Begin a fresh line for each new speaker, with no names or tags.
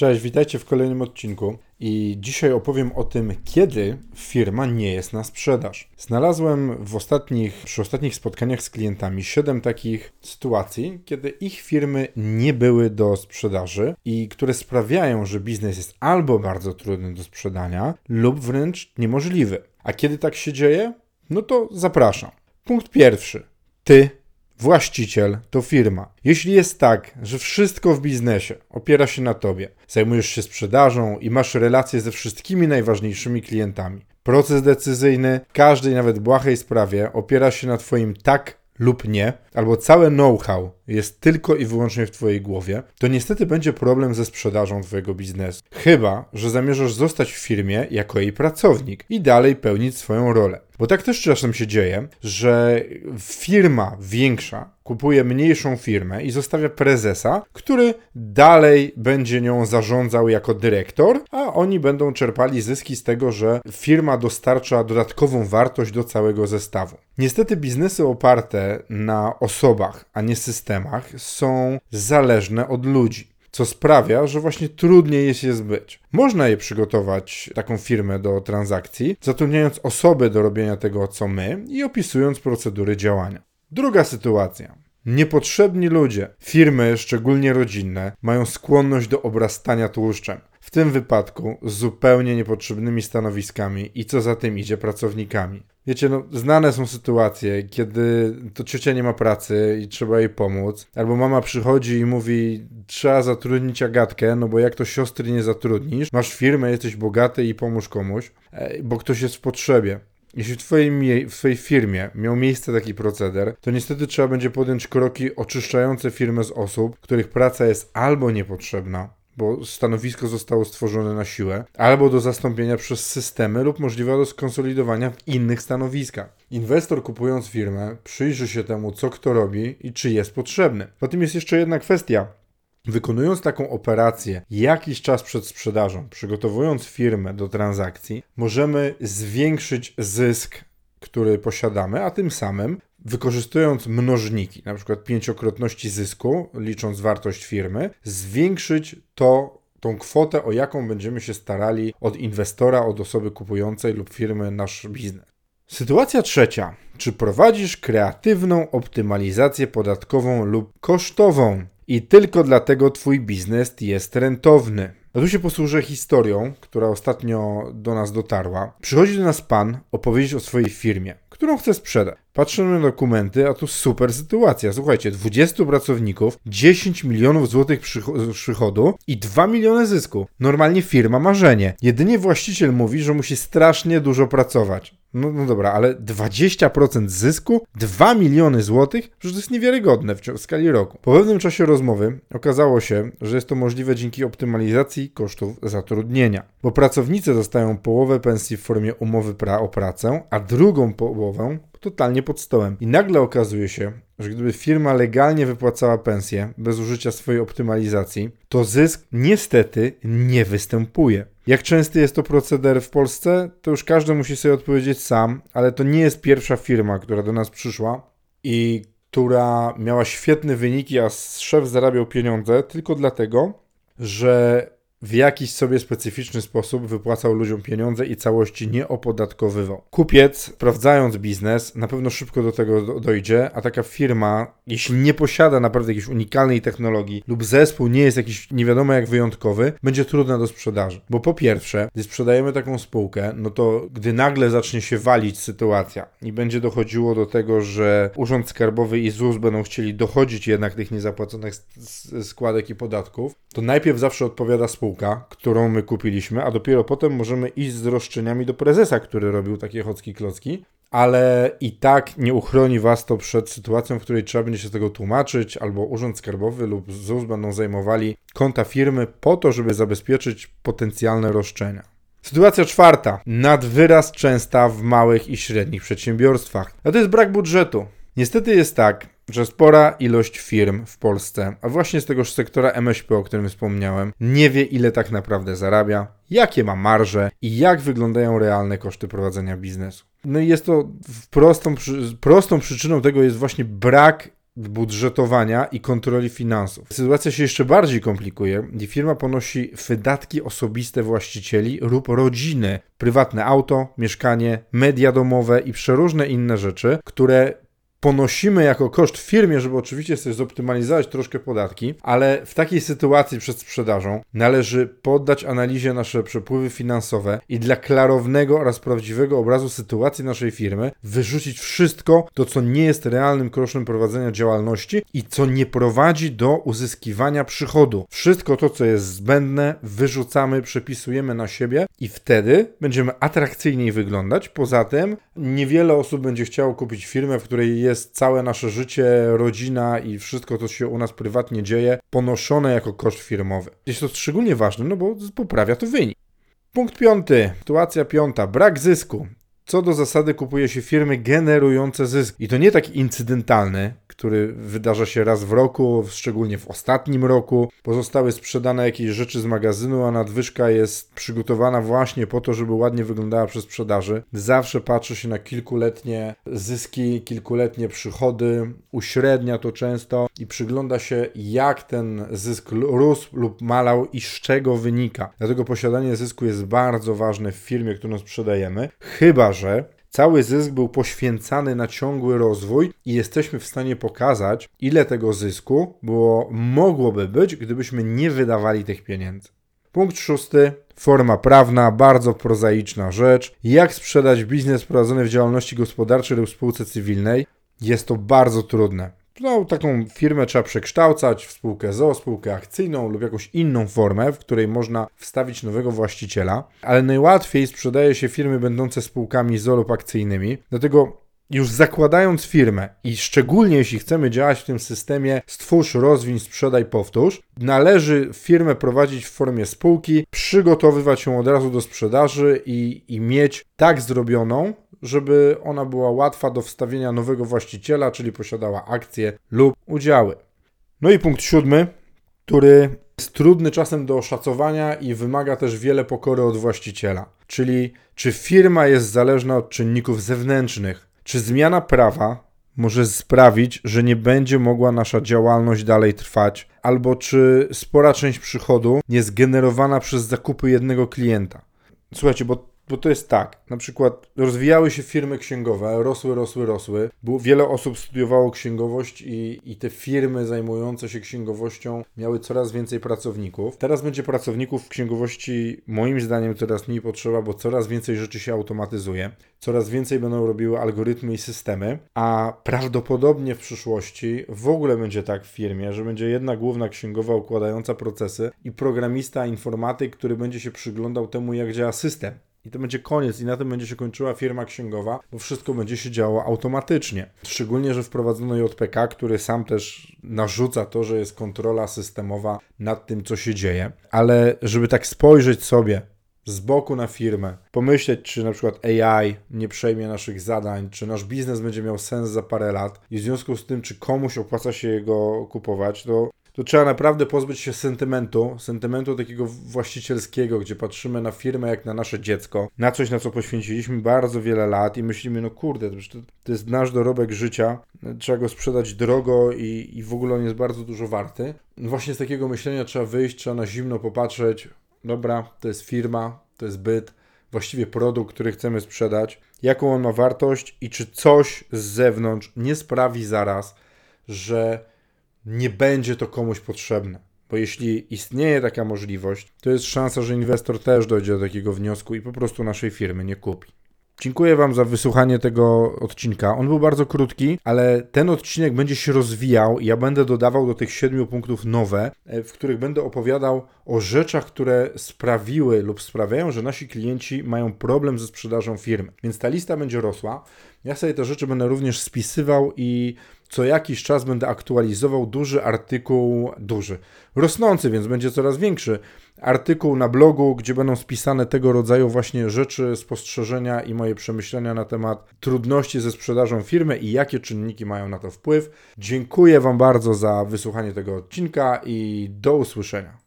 Cześć, witajcie w kolejnym odcinku i dzisiaj opowiem o tym, kiedy firma nie jest na sprzedaż. Znalazłem w ostatnich, przy ostatnich spotkaniach z klientami 7 takich sytuacji, kiedy ich firmy nie były do sprzedaży i które sprawiają, że biznes jest albo bardzo trudny do sprzedania, lub wręcz niemożliwy. A kiedy tak się dzieje? No to zapraszam. Punkt pierwszy. Ty Właściciel to firma. Jeśli jest tak, że wszystko w biznesie opiera się na tobie, zajmujesz się sprzedażą i masz relacje ze wszystkimi najważniejszymi klientami, proces decyzyjny w każdej nawet błahej sprawie opiera się na twoim tak lub nie, albo całe know-how jest tylko i wyłącznie w Twojej głowie, to niestety będzie problem ze sprzedażą Twojego biznesu. Chyba, że zamierzasz zostać w firmie jako jej pracownik i dalej pełnić swoją rolę. Bo tak też czasem się dzieje, że firma większa kupuje mniejszą firmę i zostawia prezesa, który dalej będzie nią zarządzał jako dyrektor, a oni będą czerpali zyski z tego, że firma dostarcza dodatkową wartość do całego zestawu. Niestety biznesy oparte na osobach, a nie systemach są zależne od ludzi co sprawia, że właśnie trudniej jest je zbyć. Można je przygotować, taką firmę do transakcji, zatrudniając osoby do robienia tego, co my i opisując procedury działania. Druga sytuacja. Niepotrzebni ludzie, firmy, szczególnie rodzinne, mają skłonność do obrastania tłuszczem. W tym wypadku zupełnie niepotrzebnymi stanowiskami i co za tym idzie pracownikami. Wiecie, no, znane są sytuacje, kiedy to ciocia nie ma pracy i trzeba jej pomóc, albo mama przychodzi i mówi, trzeba zatrudnić Agatkę, no bo jak to siostry nie zatrudnisz, masz firmę, jesteś bogaty i pomóż komuś, bo ktoś jest w potrzebie. Jeśli w twojej, w twojej firmie miał miejsce taki proceder, to niestety trzeba będzie podjąć kroki oczyszczające firmę z osób, których praca jest albo niepotrzebna, bo stanowisko zostało stworzone na siłę, albo do zastąpienia przez systemy lub możliwe do skonsolidowania w innych stanowiskach. Inwestor kupując firmę przyjrzy się temu, co kto robi i czy jest potrzebny. Potem jest jeszcze jedna kwestia. Wykonując taką operację jakiś czas przed sprzedażą, przygotowując firmę do transakcji, możemy zwiększyć zysk, który posiadamy, a tym samym wykorzystując mnożniki, na przykład pięciokrotności zysku, licząc wartość firmy, zwiększyć to tą kwotę, o jaką będziemy się starali od inwestora, od osoby kupującej lub firmy nasz biznes. Sytuacja trzecia. Czy prowadzisz kreatywną optymalizację podatkową lub kosztową i tylko dlatego Twój biznes jest rentowny? A tu się posłużę historią, która ostatnio do nas dotarła. Przychodzi do nas pan opowiedzieć o swojej firmie, którą chce sprzedać. Patrzymy na dokumenty, a tu super sytuacja. Słuchajcie, 20 pracowników, 10 milionów złotych przychodu i 2 miliony zysku. Normalnie firma marzenie. Jedynie właściciel mówi, że musi strasznie dużo pracować. No, no dobra, ale 20% zysku, 2 miliony złotych, że to jest niewiarygodne w, w skali roku. Po pewnym czasie rozmowy okazało się, że jest to możliwe dzięki optymalizacji kosztów zatrudnienia, bo pracownicy dostają połowę pensji w formie umowy pra o pracę, a drugą połowę totalnie pod stołem. I nagle okazuje się, że gdyby firma legalnie wypłacała pensję bez użycia swojej optymalizacji, to zysk niestety nie występuje. Jak częsty jest to proceder w Polsce, to już każdy musi sobie odpowiedzieć sam, ale to nie jest pierwsza firma, która do nas przyszła i która miała świetne wyniki, a szef zarabiał pieniądze tylko dlatego, że w jakiś sobie specyficzny sposób wypłacał ludziom pieniądze i całości nie opodatkowywał. Kupiec, sprawdzając biznes, na pewno szybko do tego dojdzie, a taka firma, jeśli nie posiada naprawdę jakiejś unikalnej technologii lub zespół nie jest jakiś nie wiadomo jak wyjątkowy, będzie trudna do sprzedaży. Bo po pierwsze, gdy sprzedajemy taką spółkę, no to gdy nagle zacznie się walić sytuacja i będzie dochodziło do tego, że Urząd Skarbowy i ZUS będą chcieli dochodzić jednak tych niezapłaconych składek i podatków, to najpierw zawsze odpowiada spółka którą my kupiliśmy, a dopiero potem możemy iść z roszczeniami do prezesa, który robił takie chocki klocki, ale i tak nie uchroni Was to przed sytuacją, w której trzeba będzie się z tego tłumaczyć, albo Urząd Skarbowy lub ZUS będą zajmowali konta firmy po to, żeby zabezpieczyć potencjalne roszczenia. Sytuacja czwarta, nad wyraz częsta w małych i średnich przedsiębiorstwach, a to jest brak budżetu. Niestety jest tak, że spora ilość firm w Polsce, a właśnie z tegoż sektora MŚP, o którym wspomniałem, nie wie ile tak naprawdę zarabia, jakie ma marże i jak wyglądają realne koszty prowadzenia biznesu. No i jest to prostą, prostą przyczyną tego jest właśnie brak budżetowania i kontroli finansów. Sytuacja się jeszcze bardziej komplikuje i firma ponosi wydatki osobiste właścicieli lub rodziny, prywatne auto, mieszkanie, media domowe i przeróżne inne rzeczy, które ponosimy jako koszt firmie, żeby oczywiście sobie zoptymalizować troszkę podatki, ale w takiej sytuacji przed sprzedażą należy poddać analizie nasze przepływy finansowe i dla klarownego oraz prawdziwego obrazu sytuacji naszej firmy wyrzucić wszystko to, co nie jest realnym kosztem prowadzenia działalności i co nie prowadzi do uzyskiwania przychodu. Wszystko to, co jest zbędne, wyrzucamy, przepisujemy na siebie i wtedy będziemy atrakcyjniej wyglądać. Poza tym niewiele osób będzie chciało kupić firmę, w której jest całe nasze życie, rodzina i wszystko, co się u nas prywatnie dzieje, ponoszone jako koszt firmowy. Jest to szczególnie ważne, no bo poprawia to wynik. Punkt piąty, sytuacja piąta, brak zysku. Co do zasady kupuje się firmy generujące zysk. I to nie taki incydentalny, który wydarza się raz w roku, szczególnie w ostatnim roku. Pozostałe sprzedane jakieś rzeczy z magazynu, a nadwyżka jest przygotowana właśnie po to, żeby ładnie wyglądała przy sprzedaży. Zawsze patrzy się na kilkuletnie zyski, kilkuletnie przychody, uśrednia to często i przygląda się, jak ten zysk rósł lub malał i z czego wynika. Dlatego posiadanie zysku jest bardzo ważne w firmie, którą sprzedajemy, chyba że Cały zysk był poświęcany na ciągły rozwój i jesteśmy w stanie pokazać, ile tego zysku było, mogłoby być, gdybyśmy nie wydawali tych pieniędzy. Punkt szósty. Forma prawna, bardzo prozaiczna rzecz. Jak sprzedać biznes prowadzony w działalności gospodarczej lub spółce cywilnej? Jest to bardzo trudne no, taką firmę trzeba przekształcać w spółkę ZO, spółkę akcyjną lub jakąś inną formę, w której można wstawić nowego właściciela, ale najłatwiej sprzedaje się firmy będące spółkami ZO lub akcyjnymi, dlatego już zakładając firmę i szczególnie jeśli chcemy działać w tym systemie stwórz, rozwiń, sprzedaj, powtórz, należy firmę prowadzić w formie spółki, przygotowywać ją od razu do sprzedaży i, i mieć tak zrobioną, żeby ona była łatwa do wstawienia nowego właściciela, czyli posiadała akcje lub udziały. No i punkt siódmy, który jest trudny czasem do oszacowania i wymaga też wiele pokory od właściciela. Czyli czy firma jest zależna od czynników zewnętrznych, czy zmiana prawa może sprawić, że nie będzie mogła nasza działalność dalej trwać, albo czy spora część przychodu jest generowana przez zakupy jednego klienta. Słuchajcie, bo bo to jest tak, na przykład rozwijały się firmy księgowe, rosły, rosły, rosły. Było, wiele osób studiowało księgowość i, i te firmy zajmujące się księgowością miały coraz więcej pracowników. Teraz będzie pracowników w księgowości, moim zdaniem, coraz mniej potrzeba, bo coraz więcej rzeczy się automatyzuje. Coraz więcej będą robiły algorytmy i systemy, a prawdopodobnie w przyszłości w ogóle będzie tak w firmie, że będzie jedna główna księgowa układająca procesy i programista informatyk, który będzie się przyglądał temu, jak działa system. I to będzie koniec, i na tym będzie się kończyła firma księgowa, bo wszystko będzie się działo automatycznie. Szczególnie, że wprowadzono JPK, który sam też narzuca to, że jest kontrola systemowa nad tym, co się dzieje. Ale żeby tak spojrzeć sobie z boku na firmę, pomyśleć, czy na przykład AI nie przejmie naszych zadań, czy nasz biznes będzie miał sens za parę lat i w związku z tym, czy komuś opłaca się jego kupować, to to trzeba naprawdę pozbyć się sentymentu, sentymentu takiego właścicielskiego, gdzie patrzymy na firmę jak na nasze dziecko, na coś, na co poświęciliśmy bardzo wiele lat i myślimy, no kurde, to, to jest nasz dorobek życia, trzeba go sprzedać drogo i, i w ogóle on jest bardzo dużo warty. Właśnie z takiego myślenia trzeba wyjść, trzeba na zimno popatrzeć, dobra, to jest firma, to jest byt, właściwie produkt, który chcemy sprzedać, jaką on ma wartość i czy coś z zewnątrz nie sprawi zaraz, że nie będzie to komuś potrzebne. Bo jeśli istnieje taka możliwość, to jest szansa, że inwestor też dojdzie do takiego wniosku i po prostu naszej firmy nie kupi. Dziękuję Wam za wysłuchanie tego odcinka. On był bardzo krótki, ale ten odcinek będzie się rozwijał ja będę dodawał do tych siedmiu punktów nowe, e, w których będę opowiadał o rzeczach, które sprawiły lub sprawiają, że nasi klienci mają problem ze sprzedażą firmy. Więc ta lista będzie rosła. Ja sobie te rzeczy będę również spisywał i co jakiś czas będę aktualizował duży artykuł, duży, rosnący, więc będzie coraz większy artykuł na blogu, gdzie będą spisane tego rodzaju właśnie rzeczy, spostrzeżenia i moje przemyślenia na temat trudności ze sprzedażą firmy i jakie czynniki mają na to wpływ. Dziękuję Wam bardzo za wysłuchanie tego odcinka i do usłyszenia.